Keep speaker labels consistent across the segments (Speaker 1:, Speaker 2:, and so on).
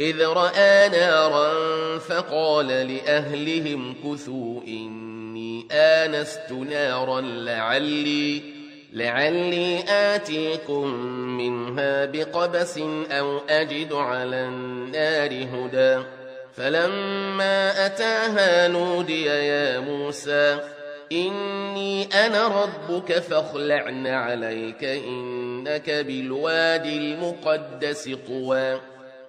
Speaker 1: إذ رأى نارا فقال لأهلهم كثوا إني آنست نارا لعلي لعلي آتيكم منها بقبس أو أجد على النار هدى. فلما أتاها نودي يا موسى إني أنا ربك فاخلعن عليك إنك بالوادي المقدس طوى.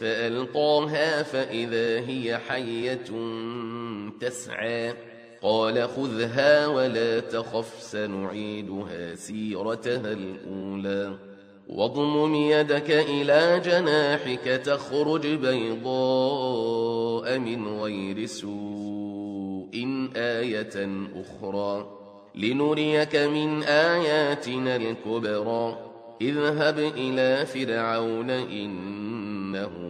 Speaker 1: فألقاها فإذا هي حية تسعى. قال خذها ولا تخف سنعيدها سيرتها الأولى. واضمم يدك إلى جناحك تخرج بيضاء من غير سوء آية أخرى. لنريك من آياتنا الكبرى. اذهب إلى فرعون إنه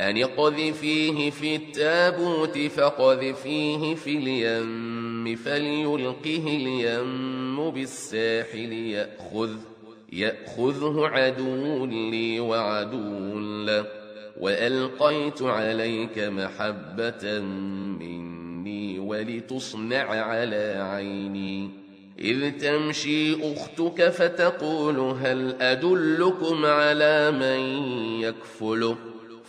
Speaker 1: أن اقذفيه في التابوت فقذفيه في اليم فليلقه اليم بالساحل يأخذ يأخذه عدو لي وعدو له وألقيت عليك محبة مني ولتصنع على عيني إذ تمشي أختك فتقول هل أدلكم على من يكفله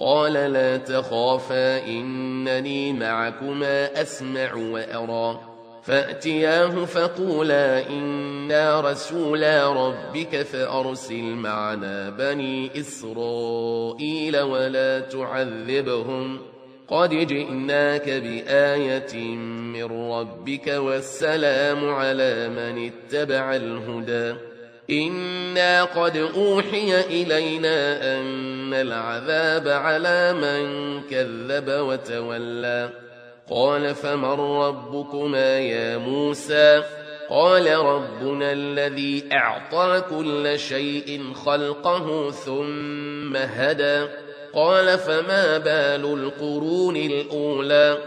Speaker 1: قال لا تخافا إنني معكما أسمع وأرى. فأتياه فقولا إنا رسولا ربك فأرسل معنا بني إسرائيل ولا تعذبهم. قد جئناك بآية من ربك والسلام على من اتبع الهدى. إنا قد أوحي إلينا أن العذاب على من كذب وتولى قال فمن ربكما يا موسى قال ربنا الذي أعطى كل شيء خلقه ثم هدى قال فما بال القرون الأولى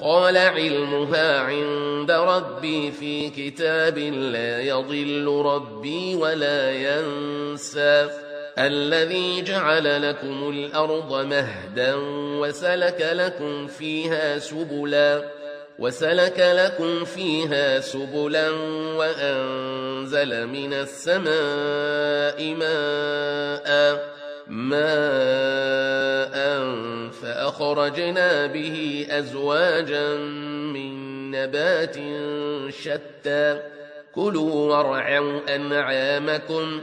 Speaker 1: قال علمها عند ربي في كتاب لا يضل ربي ولا ينسى الذي جعل لكم الأرض مهدا وسلك لكم فيها سبلا وسلك لكم فيها سبلا وأنزل من السماء ماء ماء فأخرجنا به أزواجا من نبات شتى. كلوا وارعوا أنعامكم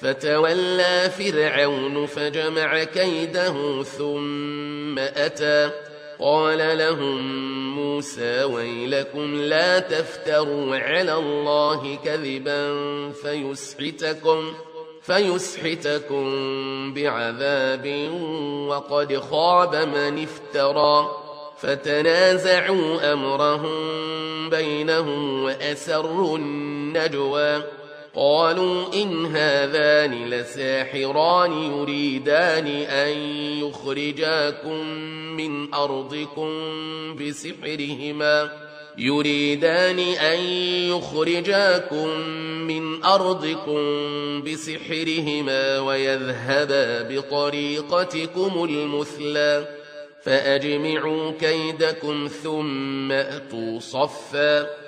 Speaker 1: فتولى فرعون فجمع كيده ثم أتى. قال لهم موسى ويلكم لا تفتروا على الله كذبا فيسحتكم فيسحتكم بعذاب وقد خاب من افترى. فتنازعوا أمرهم بينهم وأسروا النجوى. قالوا إن هذان لساحران يريدان أن يخرجاكم من أرضكم بسحرهما. يريدان أن يخرجاكم من أرضكم بسحرهما ويذهبا بطريقتكم المثلى. فأجمعوا كيدكم ثم أتوا صفاً.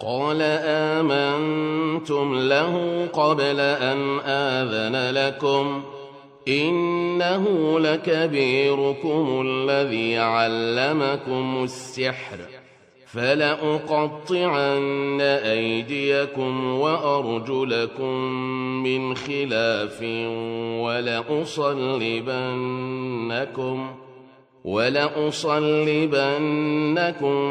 Speaker 1: قال آمنتم له قبل أن آذن لكم إنه لكبيركم الذي علمكم السحر فلأقطعن أيديكم وأرجلكم من خلاف ولأصلبنكم ولأصلبنكم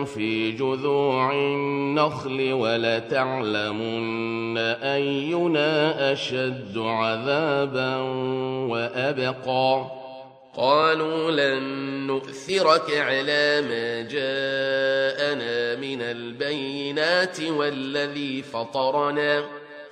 Speaker 1: في جذوع النخل ولتعلمن أينا أشد عذابا وأبقى. قالوا لن نؤثرك على ما جاءنا من البينات والذي فطرنا.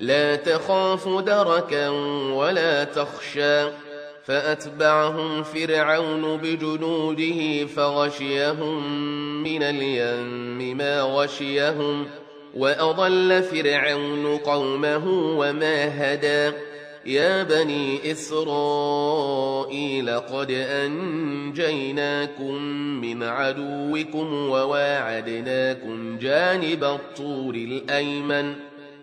Speaker 1: لا تخاف دركا ولا تخشى. فأتبعهم فرعون بجنوده فغشيهم من اليم ما غشيهم. وأضل فرعون قومه وما هدى. يا بني إسرائيل قد أنجيناكم من عدوكم وواعدناكم جانب الطور الأيمن.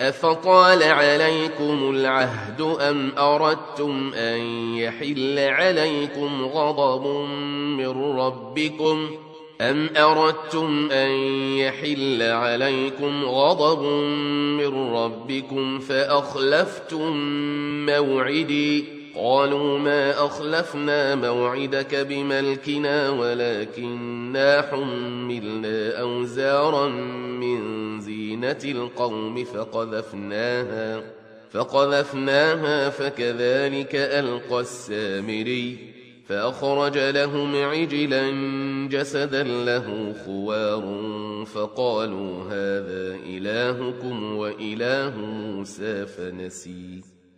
Speaker 1: أفطال عليكم العهد أم أردتم أن يحل عليكم غضب من ربكم أم أردتم أن يحل عليكم غضب من ربكم فأخلفتم موعدي قالوا ما أخلفنا موعدك بملكنا ولكننا حملنا أوزارا من زينة القوم فقذفناها فقذفناها فكذلك ألقى السامري فأخرج لهم عجلا جسدا له خوار فقالوا هذا إلهكم وإله موسى فنسي.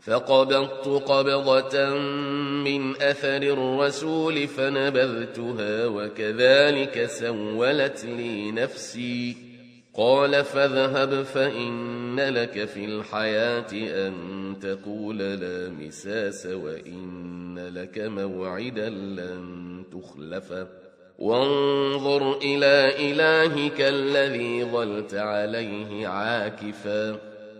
Speaker 1: فقبضت قبضة من أثر الرسول فنبذتها وكذلك سولت لي نفسي. قال فاذهب فإن لك في الحياة أن تقول لا مساس وإن لك موعدا لن تخلفه وانظر إلى إلهك الذي ظلت عليه عاكفا.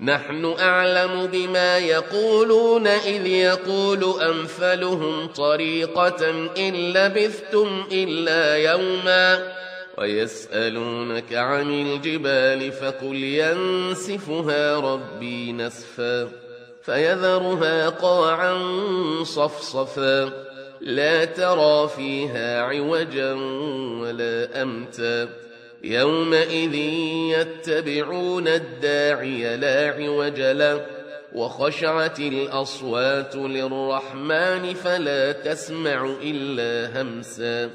Speaker 1: نحن أعلم بما يقولون إذ يقول أمثلهم طريقة إن لبثتم إلا يوما ويسألونك عن الجبال فقل ينسفها ربي نسفا فيذرها قاعا صفصفا لا ترى فيها عوجا ولا أمتا يومئذ يتبعون الداعي لا عوج له وخشعت الأصوات للرحمن فلا تسمع إلا همسا.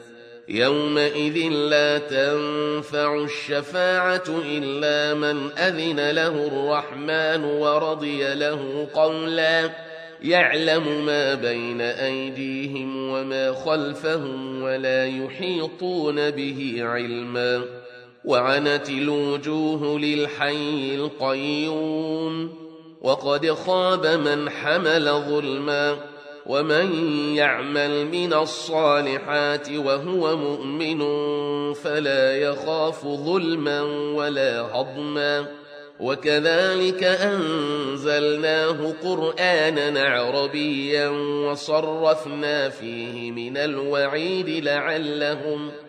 Speaker 1: يومئذ لا تنفع الشفاعة إلا من أذن له الرحمن ورضي له قولا. يعلم ما بين أيديهم وما خلفهم ولا يحيطون به علما. وعنت الوجوه للحي القيوم وقد خاب من حمل ظلما ومن يعمل من الصالحات وهو مؤمن فلا يخاف ظلما ولا هضما وكذلك أنزلناه قرآنا عربيا وصرفنا فيه من الوعيد لعلهم ۖ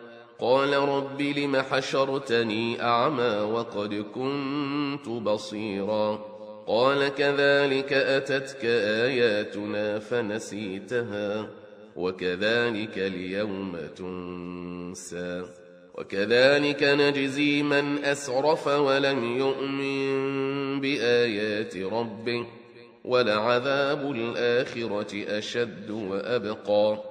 Speaker 1: قال رب لم حشرتني أعمى وقد كنت بصيرا. قال كذلك أتتك آياتنا فنسيتها وكذلك اليوم تنسى. وكذلك نجزي من أسرف ولم يؤمن بآيات ربه ولعذاب الآخرة أشد وأبقى.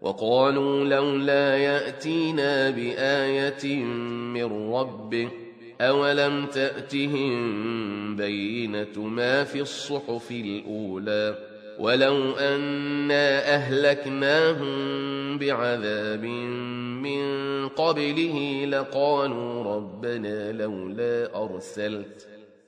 Speaker 1: وقالوا لولا يأتينا بآية من ربه أولم تأتهم بينة ما في الصحف الأولى ولو أنا أهلكناهم بعذاب من قبله لقالوا ربنا لولا أرسلت